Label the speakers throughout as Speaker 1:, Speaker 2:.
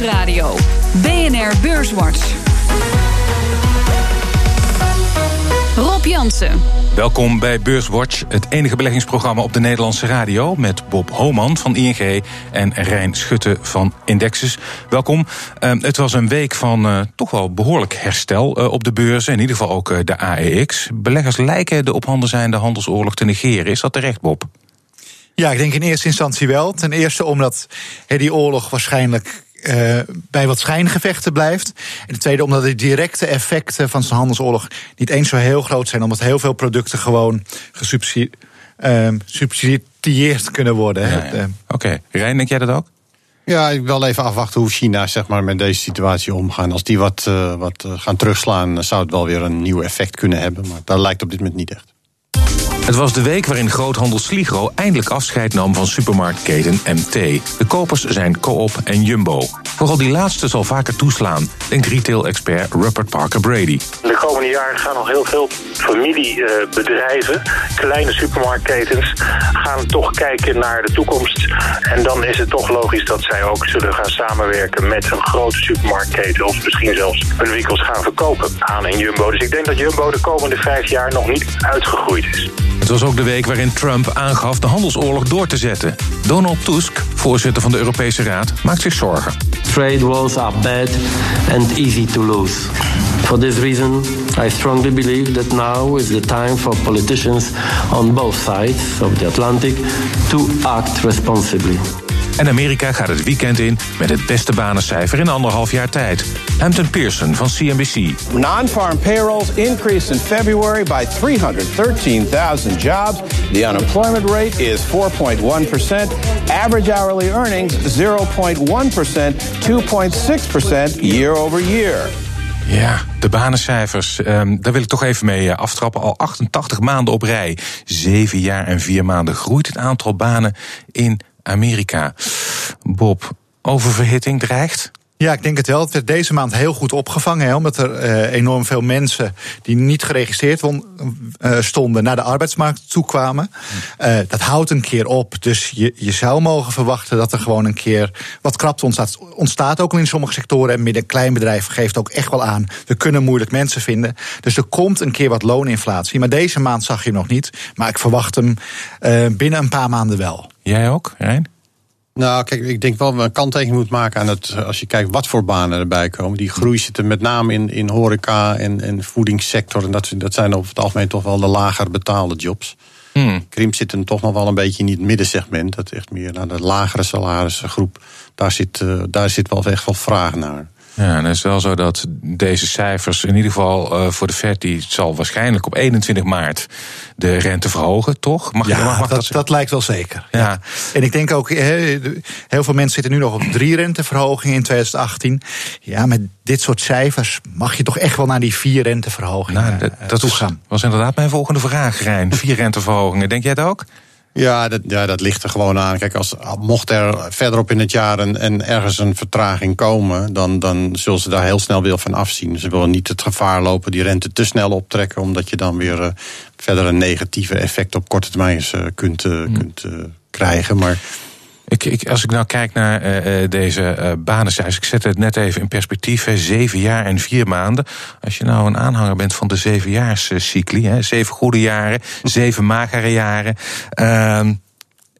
Speaker 1: Nieuwsradio. BNR Beurswatch. Rob Jansen.
Speaker 2: Welkom bij Beurswatch, het enige beleggingsprogramma op de Nederlandse radio. Met Bob Homan van ING en Rijn Schutte van Indexus. Welkom. Uh, het was een week van uh, toch wel behoorlijk herstel uh, op de beurzen. In ieder geval ook de AEX. Beleggers lijken de op handen zijnde handelsoorlog te negeren. Is dat terecht, Bob?
Speaker 3: Ja, ik denk in eerste instantie wel. Ten eerste omdat die oorlog waarschijnlijk uh, bij wat schijngevechten blijft. En ten tweede omdat de directe effecten van zijn handelsoorlog niet eens zo heel groot zijn, omdat heel veel producten gewoon gesubsidieerd uh, kunnen worden.
Speaker 2: Ja, ja. Oké, okay. Rijn, denk jij dat ook?
Speaker 4: Ja, ik wil even afwachten hoe China zeg maar, met deze situatie omgaan. Als die wat, uh, wat gaan terugslaan, zou het wel weer een nieuw effect kunnen hebben. Maar dat lijkt op dit moment niet echt.
Speaker 2: Het was de week waarin groothandel Sligro eindelijk afscheid nam van supermarktketen MT. De kopers zijn Coop en Jumbo. Vooral die laatste zal vaker toeslaan, denkt retail-expert Rupert Parker Brady.
Speaker 5: De komende jaren gaan nog heel veel familiebedrijven, kleine supermarktketens, gaan toch kijken naar de toekomst. En dan is het toch logisch dat zij ook zullen gaan samenwerken met een grote supermarktketen. Of misschien zelfs hun winkels gaan verkopen aan een Jumbo. Dus ik denk dat Jumbo de komende vijf jaar nog niet uitgegroeid is.
Speaker 2: Het was ook de week waarin Trump aangaf de handelsoorlog door te zetten. Donald Tusk, voorzitter van de Europese Raad, maakt zich zorgen.
Speaker 6: Trade wars are bad and easy to lose. For this reason, I strongly believe that now is the time for politicians on both sides of the Atlantic to act responsibly.
Speaker 2: En Amerika gaat het weekend in met het beste banencijfer in anderhalf jaar tijd. Hampton Pearson van CNBC.
Speaker 7: Non-farm payrolls increased in February by 313,000 jobs. The unemployment rate is 4.1%. Average hourly earnings 0.1%, 2.6% year over year.
Speaker 2: Ja, de banencijfers. Um, daar wil ik toch even mee aftrappen. Al 88 maanden op rij. Zeven jaar en vier maanden groeit het aantal banen in Amerika. Bob, oververhitting dreigt?
Speaker 3: Ja, ik denk het wel. Het werd deze maand heel goed opgevangen. Hè, omdat er uh, enorm veel mensen die niet geregistreerd won, uh, stonden naar de arbeidsmarkt toekwamen. Uh, dat houdt een keer op. Dus je, je zou mogen verwachten dat er gewoon een keer wat krapte ontstaat. Ontstaat ook al in sommige sectoren. En midden- en kleinbedrijf geeft ook echt wel aan. We kunnen moeilijk mensen vinden. Dus er komt een keer wat looninflatie. Maar deze maand zag je nog niet. Maar ik verwacht hem binnen een paar maanden wel.
Speaker 2: Jij ook, Rijn?
Speaker 4: Nou, kijk, ik denk wel dat we een kanttekening moet maken aan het. Als je kijkt wat voor banen erbij komen. Die groei zit er met name in, in horeca en, en voedingssector. En dat, dat zijn over het algemeen toch wel de lager betaalde jobs. Hmm. Krimp zit er toch nog wel een beetje in het middensegment. Dat echt meer naar de lagere salarisgroep. Daar zit, uh, daar zit wel echt wel vraag naar.
Speaker 2: Ja, en het is wel zo dat deze cijfers, in ieder geval uh, voor de Fed, die zal waarschijnlijk op 21 maart de rente verhogen, toch?
Speaker 3: Mag ja, mag, mag dat, dat, dat, lijkt wel zeker. Ja. ja. En ik denk ook, heel veel mensen zitten nu nog op drie renteverhogingen in 2018. Ja, met dit soort cijfers mag je toch echt wel naar die vier renteverhogingen nou, dat, dat toe gaan.
Speaker 2: was inderdaad mijn volgende vraag, Rijn. Vier renteverhogingen, denk jij het ook?
Speaker 4: Ja dat, ja, dat ligt er gewoon aan. Kijk, als, mocht er verderop in het jaar een, en ergens een vertraging komen, dan, dan zullen ze daar heel snel weer van afzien. Ze willen niet het gevaar lopen die rente te snel optrekken, omdat je dan weer uh, verder een negatieve effect op korte termijn uh, kunt, uh, hmm. kunt krijgen. Maar
Speaker 2: ik, ik, als ik nou kijk naar uh, deze uh, banencijfers, ik zet het net even in perspectief. Hè, zeven jaar en vier maanden. Als je nou een aanhanger bent van de zevenjaarscycli, hè, zeven goede jaren, zeven magere jaren. Uh,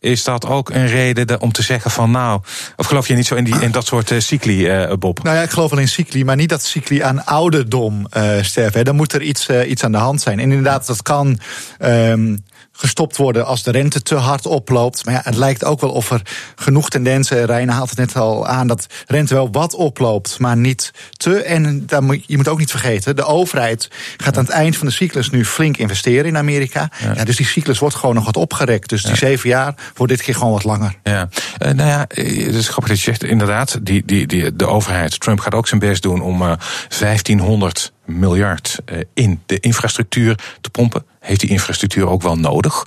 Speaker 2: is dat ook een reden om te zeggen van nou, of geloof je niet zo in, die, in dat soort cycli, uh, Bob?
Speaker 3: Nou ja, ik geloof wel in cycli, maar niet dat cycli aan ouderdom uh, sterven. Dan moet er iets, iets aan de hand zijn. En inderdaad, dat kan. Um, gestopt worden als de rente te hard oploopt. Maar ja, het lijkt ook wel of er genoeg tendensen, Rijn haalt het net al aan, dat rente wel wat oploopt, maar niet te. En daar moet, je moet ook niet vergeten, de overheid gaat aan het eind van de cyclus nu flink investeren in Amerika. Ja. ja dus die cyclus wordt gewoon nog wat opgerekt. Dus die ja. zeven jaar wordt dit keer gewoon wat langer.
Speaker 2: Ja, uh, nou ja, het is grappig dat je zegt, inderdaad, die, die, die, de overheid, Trump gaat ook zijn best doen om uh, 1500 miljard in de infrastructuur te pompen. Heeft die infrastructuur ook wel nodig.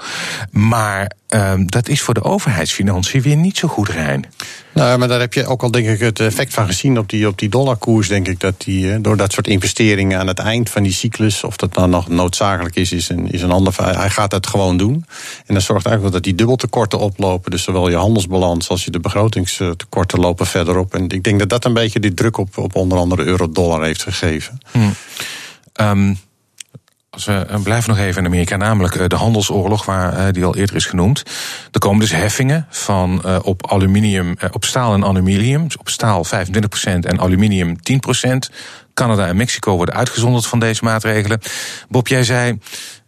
Speaker 2: Maar ehm, dat is voor de overheidsfinanciën weer niet zo goed, Rijn.
Speaker 4: Nou, maar daar heb je ook al denk ik het effect van gezien op die, op die dollarkoers. Denk ik dat die eh, door dat soort investeringen aan het eind van die cyclus, of dat dan nog noodzakelijk is, is een, is een ander. Hij gaat dat gewoon doen. En dat zorgt eigenlijk dat die dubbeltekorten oplopen. Dus zowel je handelsbalans als je de begrotingstekorten lopen verder op. En ik denk dat dat een beetje die druk op, op onder andere euro-dollar heeft gegeven.
Speaker 2: Hmm. Um, als we blijven nog even in Amerika, namelijk eh, de handelsoorlog, waar eh, die al eerder is genoemd. Er komen dus heffingen van op aluminium, op staal en aluminium. Dus op staal 25% en aluminium 10%. Canada en Mexico worden uitgezonderd van deze maatregelen. Bob, jij zei.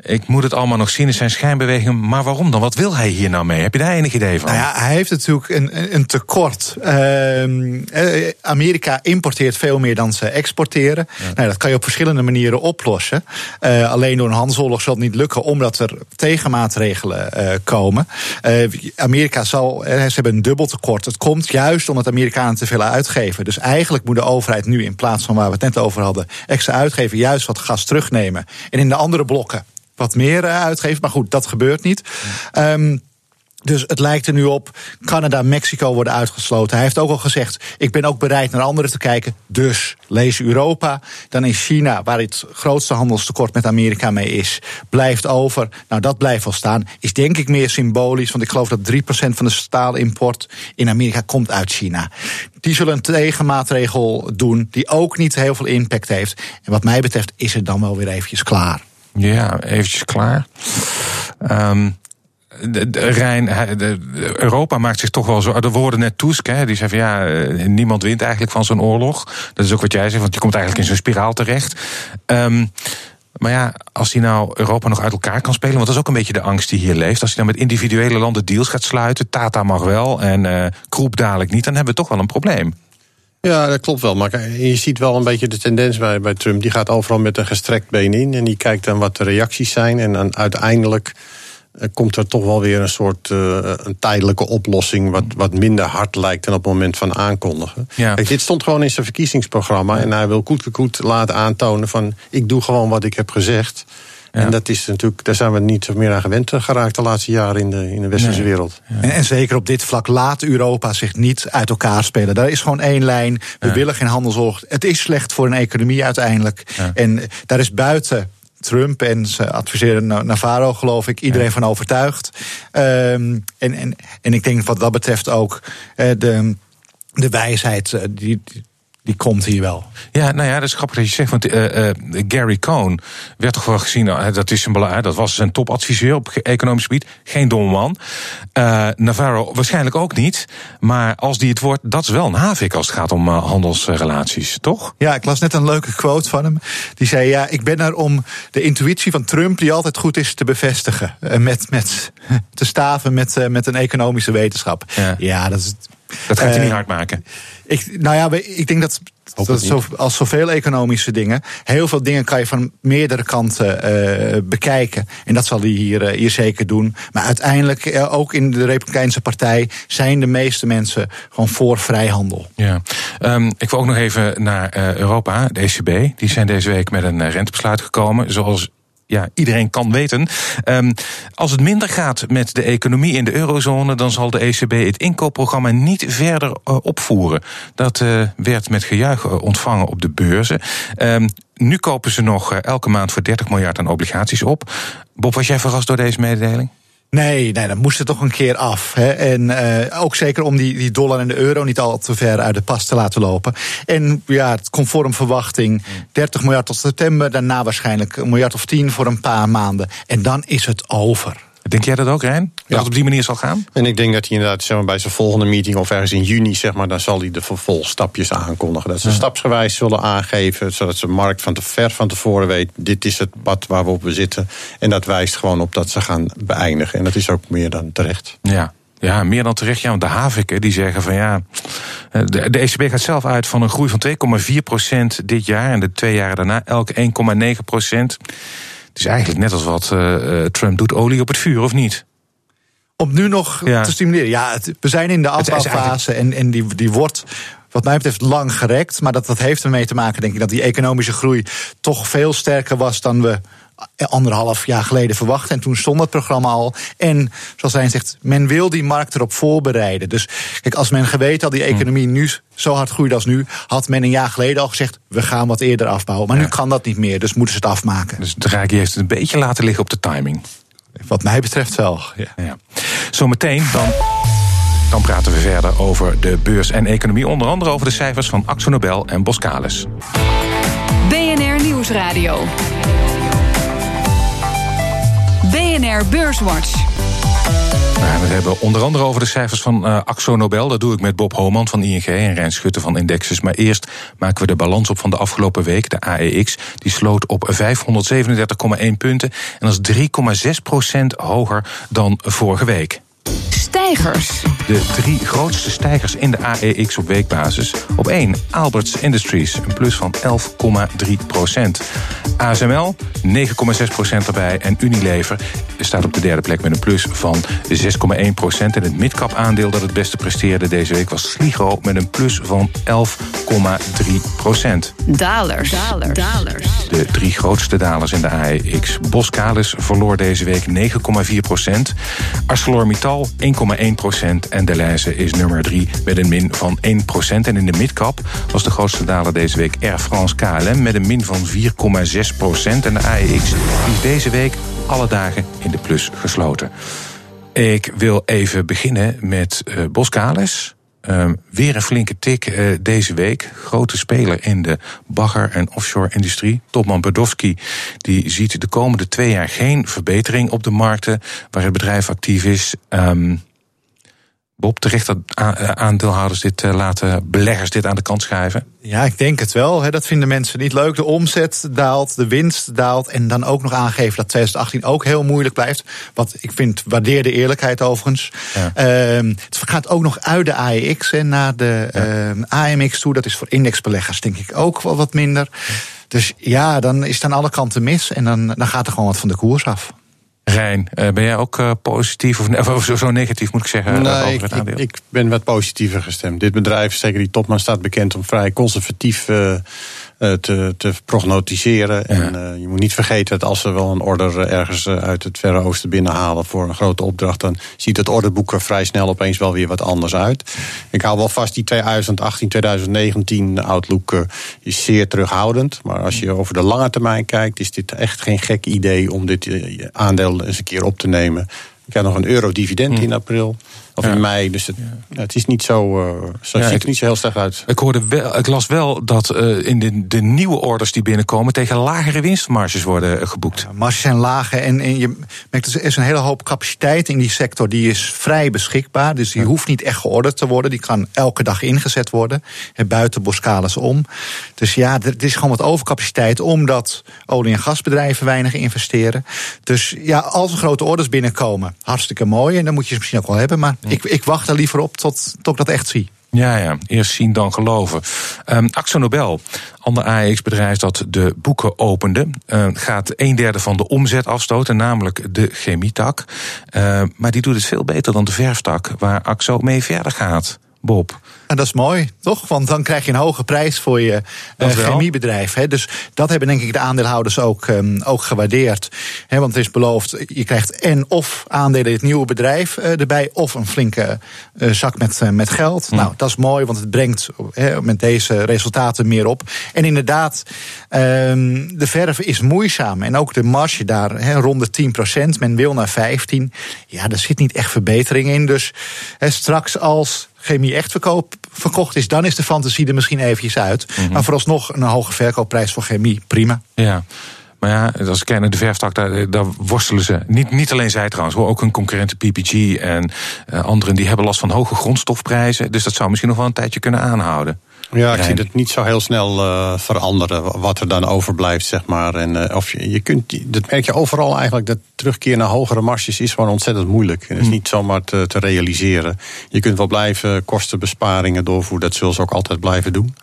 Speaker 2: Ik moet het allemaal nog zien, in zijn schijnbewegingen. Maar waarom dan? Wat wil hij hier nou mee? Heb je daar enig idee van?
Speaker 3: Nou ja, hij heeft natuurlijk een, een tekort. Uh, Amerika importeert veel meer dan ze exporteren. Nou, dat kan je op verschillende manieren oplossen. Uh, alleen door een handelsoorlog zal het niet lukken, omdat er tegenmaatregelen uh, komen. Amerika zal, ze hebben een dubbel tekort. Het komt juist omdat Amerikanen te veel uitgeven. Dus eigenlijk moet de overheid nu, in plaats van waar we het net over hadden, extra uitgeven, juist wat gas terugnemen. En in de andere blokken wat meer eh, uitgeven. Maar goed, dat gebeurt niet. Um, dus het lijkt er nu op, Canada, Mexico worden uitgesloten. Hij heeft ook al gezegd, ik ben ook bereid naar anderen te kijken. Dus lees Europa. Dan is China, waar het grootste handelstekort met Amerika mee is, blijft over. Nou, dat blijft wel staan. Is denk ik meer symbolisch, want ik geloof dat 3% van de staalimport in Amerika komt uit China. Die zullen een tegenmaatregel doen die ook niet heel veel impact heeft. En wat mij betreft is het dan wel weer eventjes klaar.
Speaker 2: Ja, eventjes klaar. Um, de, de Rijn, de, Europa maakt zich toch wel zo. Er woorden net Tusk, hè, die zei van ja, eh, niemand wint eigenlijk van zo'n oorlog. Dat is ook wat jij zegt, want je komt eigenlijk in zo'n spiraal terecht. Um, maar ja, als hij nou Europa nog uit elkaar kan spelen, want dat is ook een beetje de angst die hier leeft. Als hij dan met individuele landen deals gaat sluiten, Tata mag wel en uh, Kroep dadelijk niet, dan hebben we toch wel een probleem.
Speaker 4: Ja, dat klopt wel. Maar je ziet wel een beetje de tendens bij, bij Trump. Die gaat overal met een gestrekt been in. En die kijkt dan wat de reacties zijn. En dan uiteindelijk eh, komt er toch wel weer een soort uh, een tijdelijke oplossing... Wat, wat minder hard lijkt dan op het moment van aankondigen. Ja. Kijk, dit stond gewoon in zijn verkiezingsprogramma. En hij wil koet koet laten aantonen van... ik doe gewoon wat ik heb gezegd. En dat is natuurlijk, daar zijn we niet meer aan gewend geraakt de laatste jaren in de, in de westerse wereld.
Speaker 3: En, en, zeker op dit vlak laat Europa zich niet uit elkaar spelen. Daar is gewoon één lijn. We willen geen handelsoorlog. Het is slecht voor een economie uiteindelijk. En daar is buiten Trump en zijn adviseren Navarro, geloof ik, iedereen van overtuigd. Um, en, en, en ik denk wat dat betreft ook uh, de, de wijsheid uh, die, die komt hier wel.
Speaker 2: Ja, nou ja, dat is grappig dat je zegt. Want uh, uh, Gary Cohn werd toch wel gezien, uh, dat, is een, dat was zijn topadviseur op economisch gebied. Geen domme man. Navarro waarschijnlijk ook niet. Maar als die het wordt, dat is wel een havik als het gaat om handelsrelaties, toch?
Speaker 3: Ja, ik las net een leuke quote van hem. Die zei, ja, ik ben er om de intuïtie van Trump, die altijd goed is, te bevestigen. met, met, te staven met, met een economische wetenschap.
Speaker 2: Ja,
Speaker 3: ja dat is
Speaker 2: dat gaat je niet hard maken.
Speaker 3: Ik, nou ja, ik denk dat, dat zo, als zoveel economische dingen, heel veel dingen kan je van meerdere kanten uh, bekijken. En dat zal hij hier, uh, hier zeker doen. Maar uiteindelijk, uh, ook in de Republikeinse Partij, zijn de meeste mensen gewoon voor vrijhandel.
Speaker 2: Ja. Um, ik wil ook nog even naar Europa, de ECB. Die zijn deze week met een rentebesluit gekomen. Zoals ja, iedereen kan weten. Um, als het minder gaat met de economie in de eurozone, dan zal de ECB het inkoopprogramma niet verder uh, opvoeren. Dat uh, werd met gejuich uh, ontvangen op de beurzen. Um, nu kopen ze nog elke maand voor 30 miljard aan obligaties op. Bob, was jij verrast door deze mededeling?
Speaker 3: Nee, nee, dat moest er toch een keer af. Hè. En uh, ook zeker om die, die dollar en de euro niet al te ver uit de pas te laten lopen. En ja, conform verwachting 30 miljard tot september. Daarna waarschijnlijk een miljard of 10 voor een paar maanden. En dan is het over.
Speaker 2: Denk jij dat ook, Rijn? Dat het op die manier zal gaan?
Speaker 4: En ik denk dat hij inderdaad zeg maar, bij zijn volgende meeting of ergens in juni, zeg maar, dan zal hij de vervolgstapjes aankondigen. Dat ze ja. stapsgewijs zullen aangeven, zodat de markt van te ver van tevoren weet: dit is het pad waar we op zitten. En dat wijst gewoon op dat ze gaan beëindigen. En dat is ook meer dan terecht.
Speaker 2: Ja. Ja, meer dan terecht. Ja, want de Haviken die zeggen van ja. De, de ECB gaat zelf uit van een groei van 2,4% dit jaar. En de twee jaren daarna elk 1,9%. Het is eigenlijk net als wat uh, Trump doet, olie op het vuur, of niet?
Speaker 3: Om nu nog ja. te stimuleren. Ja, het, we zijn in de afbouwfase en, en die, die wordt wat mij betreft lang gerekt. Maar dat, dat heeft ermee te maken, denk ik, dat die economische groei toch veel sterker was dan we anderhalf jaar geleden verwacht. En toen stond het programma al. En zoals hij zegt, men wil die markt erop voorbereiden. Dus kijk, als men geweten had die economie nu zo hard groeit als nu, had men een jaar geleden al gezegd: we gaan wat eerder afbouwen. Maar nu kan dat niet meer, dus moeten ze het afmaken.
Speaker 2: Dus Draghi heeft het een beetje laten liggen op de timing.
Speaker 3: Wat mij betreft wel. Ja.
Speaker 2: Ja. Zometeen dan. Dan praten we verder over de beurs en economie. Onder andere over de cijfers van Axo Nobel en Boskalis.
Speaker 1: BNR Nieuwsradio. Beurswatch.
Speaker 2: Nou, we hebben onder andere over de cijfers van uh, Axo Nobel. Dat doe ik met Bob Homan van ING en Rijn Schutte van Indexes. Maar eerst maken we de balans op van de afgelopen week. De AEX die sloot op 537,1 punten. En dat is 3,6 procent hoger dan vorige week.
Speaker 1: Stijgers.
Speaker 2: De drie grootste stijgers in de AEX op weekbasis. Op 1 Alberts Industries, een plus van 11,3 procent. ASML 9,6 procent erbij. En Unilever staat op de derde plek met een plus van 6,1 procent. En het midcap aandeel dat het beste presteerde deze week was Sligo met een plus van 11,3 procent.
Speaker 1: Dalers. Dalers. Dalers.
Speaker 2: De drie grootste dalers in de AEX. Boskalis verloor deze week 9,4 procent. ArcelorMittal 1,1 procent. En Deleuze is nummer 3 met een min van 1 procent. En in de midcap was de grootste daler deze week Air France KLM met een min van 4,6 procent. En de AEX is deze week alle dagen in de plus gesloten. Ik wil even beginnen met uh, Boskalis. Uh, weer een flinke tik uh, deze week. Grote speler in de bagger- en offshore-industrie. Topman Bedowski die ziet de komende twee jaar geen verbetering op de markten waar het bedrijf actief is. Um, Bob, terecht dat aandeelhouders dit laten, beleggers dit aan de kant schuiven?
Speaker 3: Ja, ik denk het wel. Hè. Dat vinden mensen niet leuk. De omzet daalt, de winst daalt. En dan ook nog aangeven dat 2018 ook heel moeilijk blijft. Wat ik vind, waardeer de eerlijkheid overigens. Ja. Uh, het gaat ook nog uit de AEX en naar de ja. AMX toe. Dat is voor indexbeleggers denk ik ook wel wat minder. Dus ja, dan is het aan alle kanten mis. En dan, dan gaat er gewoon wat van de koers af.
Speaker 2: Rijn, ben jij ook uh, positief of, of zo, zo, negatief moet ik zeggen?
Speaker 4: Nee,
Speaker 2: over
Speaker 4: ik,
Speaker 2: het aandeel?
Speaker 4: ik, ik, ben wat positiever gestemd. Dit bedrijf, zeker die topman, staat bekend om vrij conservatief te, te prognosticeren. En uh, je moet niet vergeten dat als ze wel een order ergens uit het Verre Oosten binnenhalen voor een grote opdracht, dan ziet het orderboek er vrij snel opeens wel weer wat anders uit. Ik hou wel vast, die 2018, 2019 outlook is zeer terughoudend. Maar als je over de lange termijn kijkt, is dit echt geen gek idee om dit aandeel eens een keer op te nemen. Ik heb nog een euro dividend in april. Of ja. in mei. Dus het, ja. het is niet zo. Uh, zo ja, ziet het niet zo heel slecht uit.
Speaker 2: Ik, hoorde wel, ik las wel dat uh, in de, de, nieuwe orders die binnenkomen tegen lagere winstmarges worden geboekt.
Speaker 3: Ja, marges zijn lage. En, en je merkt, er is een hele hoop capaciteit in die sector. Die is vrij beschikbaar. Dus die hoeft niet echt georderd te worden. Die kan elke dag ingezet worden. En buiten Boskalis om. Dus ja, er is gewoon wat overcapaciteit. Omdat olie- en gasbedrijven weinig investeren. Dus ja, als er grote orders binnenkomen, hartstikke mooi. En dan moet je ze misschien ook wel hebben. Maar ik, ik wacht er liever op tot, tot ik dat echt zie.
Speaker 2: Ja, ja, eerst zien dan geloven. Um, Axo Nobel, ander AEX-bedrijf dat de boeken opende, uh, gaat een derde van de omzet afstoten, namelijk de chemietak. Uh, maar die doet het veel beter dan de verftak, waar Axo mee verder gaat. Bob.
Speaker 3: En dat is mooi, toch? Want dan krijg je een hoge prijs voor je uh, chemiebedrijf. Hè? Dus dat hebben denk ik de aandeelhouders ook, um, ook gewaardeerd. Hè? Want het is beloofd, je krijgt en of aandelen in het nieuwe bedrijf uh, erbij... of een flinke uh, zak met, met geld. Mm. Nou, dat is mooi, want het brengt met deze resultaten meer op. En inderdaad, um, de verf is moeizaam. En ook de marge daar, rond de 10% Men wil naar 15. Ja, daar zit niet echt verbetering in. Dus straks als chemie echt verkoop, verkocht is, dan is de fantasie er misschien eventjes uit. Mm -hmm. Maar vooralsnog een hoge verkoopprijs voor chemie, prima.
Speaker 2: Ja. Maar ja, als ik kijk naar de verftak, daar, daar worstelen ze. Niet, niet alleen zij trouwens, hoor, ook hun concurrenten PPG en uh, anderen... die hebben last van hoge grondstofprijzen. Dus dat zou misschien nog wel een tijdje kunnen aanhouden.
Speaker 4: Ja, ik zie het niet zo heel snel uh, veranderen wat er dan overblijft, zeg maar. En uh, of je, je kunt, dat merk je overal eigenlijk, dat terugkeer naar hogere marges is gewoon ontzettend moeilijk. En dat is niet zomaar te, te realiseren. Je kunt wel blijven kostenbesparingen doorvoeren, dat zullen ze ook altijd blijven doen.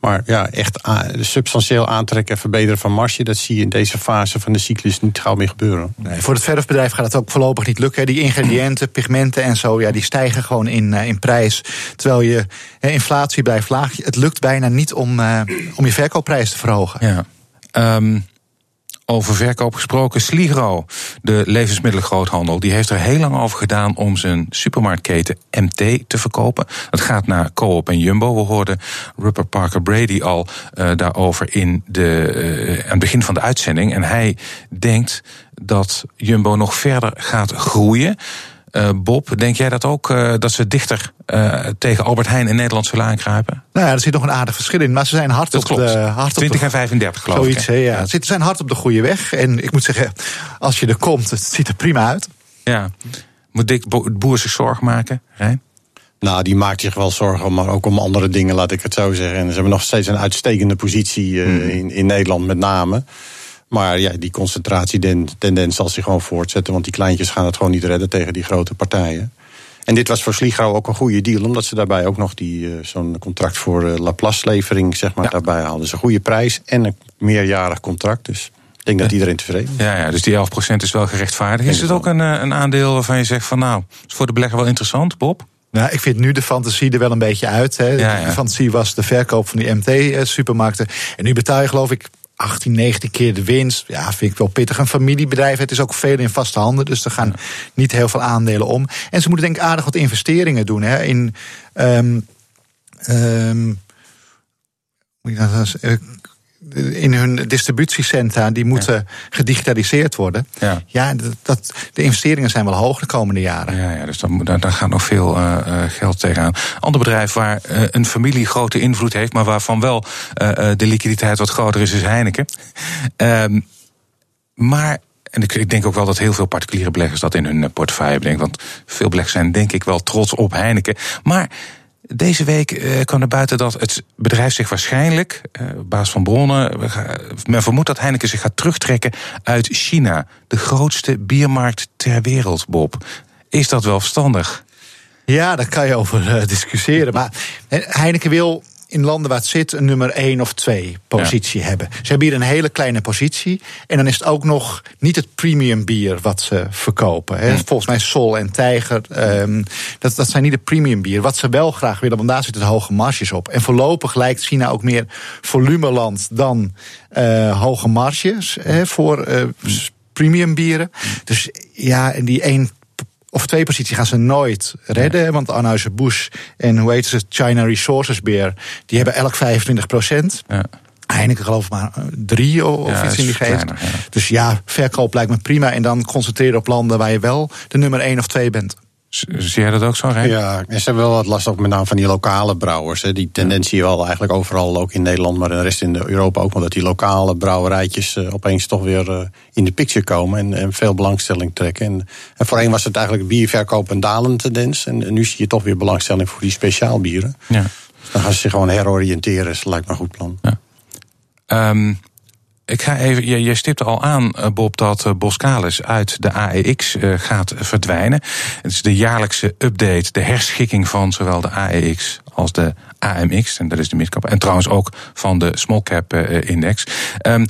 Speaker 4: Maar ja, echt substantieel aantrekken en verbeteren van marge, dat zie je in deze fase van de cyclus niet gauw meer gebeuren.
Speaker 3: Nee, voor het verfbedrijf gaat het ook voorlopig niet lukken. Die ingrediënten, pigmenten en zo, ja, die stijgen gewoon in, uh, in prijs. Terwijl je uh, inflatie blijft laag. Het lukt bijna niet om, uh, om je verkoopprijs te verhogen.
Speaker 2: Ja. Um, Over verkoop gesproken, Sligro, de levensmiddelengroothandel, die heeft er heel lang over gedaan om zijn supermarktketen MT te verkopen. Dat gaat naar Coop en Jumbo. We hoorden Rupert Parker Brady al uh, daarover in de, uh, aan het begin van de uitzending. En hij denkt dat Jumbo nog verder gaat groeien. Uh, Bob, denk jij dat ook uh, dat ze dichter uh, tegen Albert Heijn in Nederland zullen aankruipen?
Speaker 3: Nou ja, er zit nog een aardig verschil in. Maar ze zijn hard
Speaker 2: dat
Speaker 3: op
Speaker 2: klopt.
Speaker 3: de. Hard
Speaker 2: 20
Speaker 3: op de,
Speaker 2: en 35 geloof
Speaker 3: zoiets,
Speaker 2: ik.
Speaker 3: Hè, ja. Ze zijn hard op de goede weg. En ik moet zeggen, als je er komt, het ziet er prima uit.
Speaker 2: Ja. Moet Dick Bo Boer zich zorgen maken, Rijn?
Speaker 4: Nou, die maakt zich wel zorgen, maar ook om andere dingen, laat ik het zo zeggen. En ze hebben nog steeds een uitstekende positie uh, mm. in, in Nederland met name. Maar ja, die concentratietendens zal zich gewoon voortzetten. Want die kleintjes gaan het gewoon niet redden tegen die grote partijen. En dit was voor Sligro ook een goede deal, omdat ze daarbij ook nog die, uh, zo'n contract voor uh, Laplace-levering zeg maar, ja. daarbij hadden. Dus een goede prijs en een meerjarig contract. Dus ik denk dat iedereen tevreden is.
Speaker 2: Ja, ja, dus die 11% is wel gerechtvaardigd. Is het ook een, een aandeel waarvan je zegt van nou, is voor de belegger wel interessant, Bob?
Speaker 3: Nou, ik vind nu de fantasie er wel een beetje uit. Hè.
Speaker 2: Ja, ja.
Speaker 3: De fantasie was de verkoop van die MT-supermarkten. En nu betaal je geloof ik 18, 19 keer de winst. Ja, vind ik wel pittig. Een familiebedrijf, het is ook veel in vaste handen. Dus er gaan niet heel veel aandelen om. En ze moeten denk ik aardig wat investeringen doen. Hè, in, um, um, in hun distributiecentra, die moeten ja. gedigitaliseerd worden.
Speaker 2: Ja,
Speaker 3: ja dat, de investeringen zijn wel hoog de komende jaren.
Speaker 2: Ja, ja dus dan, daar, daar gaat nog veel uh, geld tegenaan. Ander bedrijf waar uh, een familie grote invloed heeft, maar waarvan wel uh, de liquiditeit wat groter is, is Heineken. Um, maar en ik, ik, denk ook wel dat heel veel particuliere beleggers dat in hun portefeuille hebben. Want veel beleggers zijn denk ik wel trots op Heineken. Maar deze week uh, kwam naar buiten dat het bedrijf zich waarschijnlijk, uh, van bronnen, men vermoedt dat Heineken zich gaat terugtrekken uit China. De grootste biermarkt ter wereld, Bob. Is dat wel verstandig?
Speaker 3: Ja, daar kan je over uh, discussiëren. Maar Heineken wil in landen waar het zit een nummer 1 of 2 positie ja. hebben. Ze hebben hier een hele kleine positie. En dan is het ook nog niet het premium bier wat ze verkopen. Hè. Volgens mij Sol en Tijger, um, dat, dat zijn niet de premium bier. Wat ze wel graag willen, want daar zitten hoge marges op. En voorlopig lijkt China ook meer volumeland dan uh, hoge marges hè, voor uh, premium bieren. Dus ja, en die 1 of twee positie gaan ze nooit redden. Ja. Want Anheuser-Busch en hoe heet ze, China Resources Beer... die hebben elk 25 procent.
Speaker 2: Ja.
Speaker 3: Heineken geloof ik maar drie of
Speaker 2: ja,
Speaker 3: iets in die geest. Dus ja, verkoop lijkt me prima. En dan concentreren op landen waar je wel de nummer één of twee bent.
Speaker 2: Zie jij dat ook zo, Rijn?
Speaker 4: Ja, ze hebben wel wat last ook met name van die lokale brouwers. Hè. Die tendentie wel eigenlijk overal, ook in Nederland, maar in de rest in Europa ook. Want die lokale brouwerijtjes uh, opeens toch weer uh, in de picture komen en, en veel belangstelling trekken. En, en voorheen was het eigenlijk bierverkoop een dalende tendens. En, en, nu zie je toch weer belangstelling voor die speciaalbieren.
Speaker 2: Ja.
Speaker 4: Dus dan gaan ze zich gewoon heroriënteren. Dat lijkt me een goed plan.
Speaker 2: Ja. Um, ik ga even, je, je stipte al aan, Bob, dat Boskalis uit de AEX uh, gaat verdwijnen. Het is de jaarlijkse update, de herschikking van zowel de AEX als de AMX, en dat is de midcap, en trouwens ook van de small cap index. Um,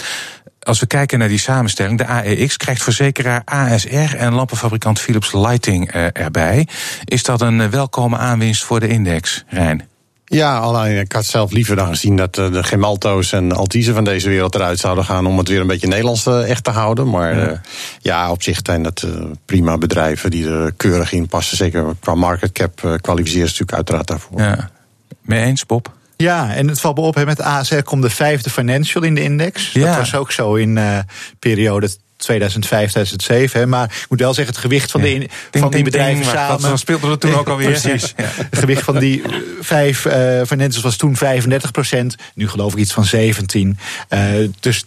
Speaker 2: als we kijken naar die samenstelling, de AEX krijgt verzekeraar ASR en lampenfabrikant Philips Lighting erbij. Is dat een welkome aanwinst voor de index, Rijn?
Speaker 4: Ja, alleen ik had zelf liever dan gezien dat de Gemalto's en Altize van deze wereld eruit zouden gaan om het weer een beetje Nederlands echt te houden. Maar ja, uh, ja op zich zijn dat uh, prima bedrijven die er keurig in passen. Zeker qua market cap uh, kwalificeren ze natuurlijk uiteraard daarvoor.
Speaker 2: Ja. Mee eens, Bob?
Speaker 3: Ja, en het valt me op, hè, met ASR komt de vijfde financial in de index.
Speaker 2: Ja.
Speaker 3: Dat was ook zo in uh, periode 2005, 2007. Hè. Maar ik moet wel zeggen, het gewicht van, de in,
Speaker 2: ding,
Speaker 3: van die bedrijven
Speaker 2: ding,
Speaker 3: samen...
Speaker 2: Dat speelde er toen ook alweer.
Speaker 3: Precies. Ja. Het gewicht van die vijf uh, financials was toen 35 procent. Nu geloof ik iets van 17. Uh, dus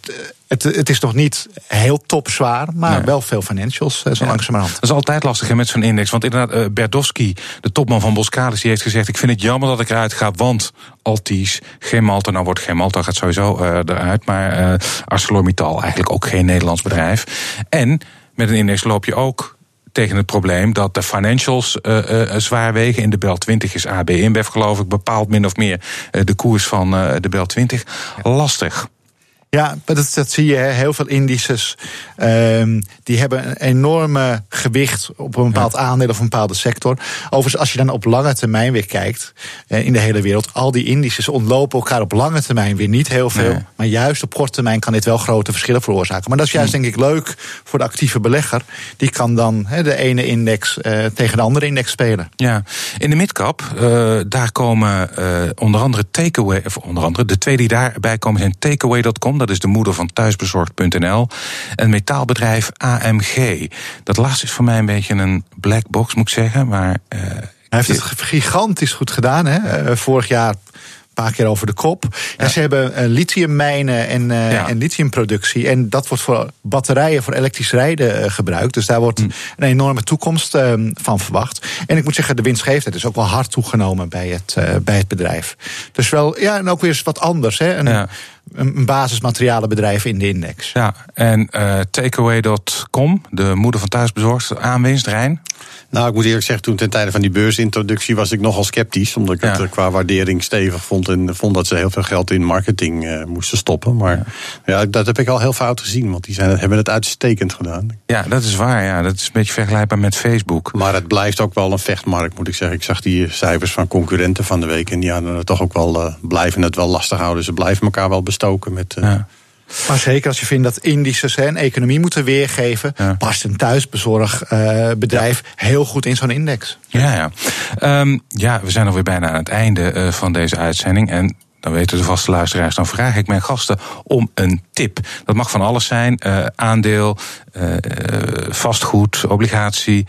Speaker 3: het, het, is nog niet heel topzwaar, maar nee. wel veel financials uh, zo ja. langzamerhand.
Speaker 2: Dat is altijd lastig hè, met zo'n index. Want inderdaad, uh, Berdowski, de topman van Boskalis, die heeft gezegd... ik vind het jammer dat ik eruit ga, want Altis, Gemalto... nou wordt Gemalto gaat sowieso uh, eruit... maar ArcelorMittal, eigenlijk ook geen Nederlands bedrijf. En met een index loop je ook tegen het probleem dat de financials uh, uh, zwaar wegen. In de Bel 20 is AB InBev geloof ik bepaalt min of meer uh, de koers van de Bel 20. Lastig.
Speaker 3: Ja, dat, dat zie je. Hè. Heel veel indices ehm, die hebben een enorme gewicht op een bepaald aandeel of een bepaalde sector. Overigens, als je dan op lange termijn weer kijkt eh, in de hele wereld, al die indices ontlopen elkaar op lange termijn weer niet heel veel.
Speaker 2: Nee.
Speaker 3: Maar juist op korte termijn kan dit wel grote verschillen veroorzaken. Maar dat is juist denk ik leuk voor de actieve belegger. Die kan dan de ene index eh, tegen de andere index spelen.
Speaker 2: Ja, in de midcap, eh, daar komen onder andere takeaway, of onder andere de twee die daarbij komen zijn takeaway.com, dat is de moeder van thuisbezorgd.nl, en metaalbedrijf AMG. Dat laatste is voor mij een beetje een black box, moet ik zeggen, maar eh,
Speaker 3: Hij heeft het gigantisch goed gedaan. Hè? Eh, vorig jaar een paar keer over de kop. Ja, ze hebben eh, lithiummijnen en,
Speaker 2: Ja.
Speaker 3: en lithiumproductie. En dat wordt voor batterijen voor elektrisch rijden gebruikt. Dus daar wordt
Speaker 2: Hm.
Speaker 3: een enorme toekomst eh, van verwacht. En ik moet zeggen, de winstgevendheid is ook wel hard toegenomen bij het, bij het bedrijf. Dus wel, ja, en ook weer eens wat anders. Hè? Een,
Speaker 2: Ja.
Speaker 3: Een, basismaterialenbedrijf in de index.
Speaker 2: ja. En eh, takeaway.com, de moeder van thuisbezorgd, aanwinst, Rijn.
Speaker 4: Nou, ik moet eerlijk zeggen, toen ten tijde van die beursintroductie was ik nogal sceptisch. Omdat ik
Speaker 2: Ja.
Speaker 4: het eh, qua waardering stevig vond. En vond dat ze heel veel geld in marketing eh, moesten stoppen. Maar ja. dat heb ik al heel fout gezien. Want die zijn, hebben het uitstekend gedaan.
Speaker 2: Ja, dat is waar. Ja. Dat is een beetje vergelijkbaar met Facebook.
Speaker 4: Maar het blijft ook wel een vechtmarkt, moet ik zeggen. Ik zag die cijfers van concurrenten van de week. En die hadden het toch ook wel, eh, blijven het wel lastig houden. Ze blijven elkaar wel bestoken met. eh,
Speaker 2: Ja.
Speaker 3: Maar zeker als je vindt dat indices hè, en economie moeten weergeven,
Speaker 2: Ja.
Speaker 3: past een thuisbezorgbedrijf bedrijf heel goed in zo'n index.
Speaker 2: Ja, ja. Ehm, ja, we zijn alweer bijna aan het einde eh, van deze uitzending. En dan weten de vaste luisteraars, dan vraag ik mijn gasten om een tip. Dat mag van alles zijn: eh, aandeel, eh, eh, vastgoed, obligatie.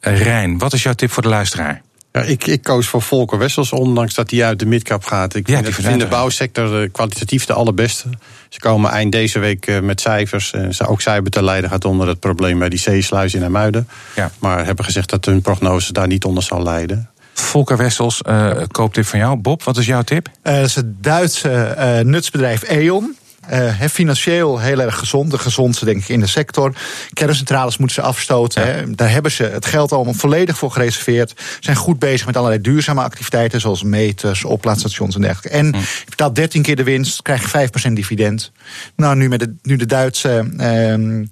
Speaker 2: Eh, Rijn, wat is jouw tip voor de luisteraar?
Speaker 4: Ja, ik, ik koos voor Volker Wessels, ondanks dat hij uit de midcap gaat. Ik
Speaker 2: Ja,
Speaker 4: vind, de bouwsector eh, kwalitatief de allerbeste. Ze komen eind deze week eh, met cijfers. En ze- ook zij te lijden gaat onder het probleem bij die zeesluis in Amuiden.
Speaker 2: Ja.
Speaker 4: Maar hebben gezegd dat hun prognose daar niet onder zal lijden.
Speaker 2: Volker Wessels, eh kooptip van jou. Bob, wat is jouw tip?
Speaker 3: Eh, dat is het Duitse eh, nutsbedrijf E.ON. Eh, financieel heel erg gezond, de gezondste denk ik in de sector. Kerncentrales moeten ze afstoten.
Speaker 2: Ja.
Speaker 3: Daar hebben ze het geld allemaal volledig voor gereserveerd. Zijn goed bezig met allerlei duurzame activiteiten, zoals meters, oplaadstations en dergelijke. En je betaalt 13 keer de winst, krijg je 5% dividend. Nou, nu, met de, nu de Duitse ehm,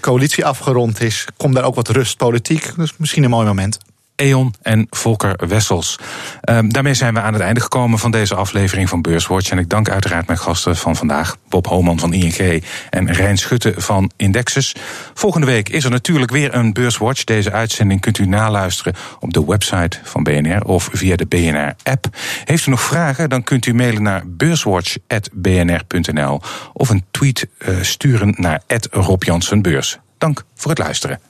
Speaker 3: coalitie afgerond is, komt daar ook wat rust politiek. Dus misschien een mooi moment.
Speaker 2: E.ON en Volker Wessels. Ehm, daarmee zijn we aan het einde gekomen van deze aflevering van Beurswatch. En ik dank uiteraard mijn gasten van vandaag. Bob Homan van ING en Rijn Schutte van Indexus. Volgende week is er natuurlijk weer een Beurswatch. Deze uitzending kunt u naluisteren op de website van BNR of via de BNR-app. Heeft u nog vragen, dan kunt u mailen naar beurswatch.bnr.nl of een tweet eh, sturen naar Rob. Dank voor het luisteren.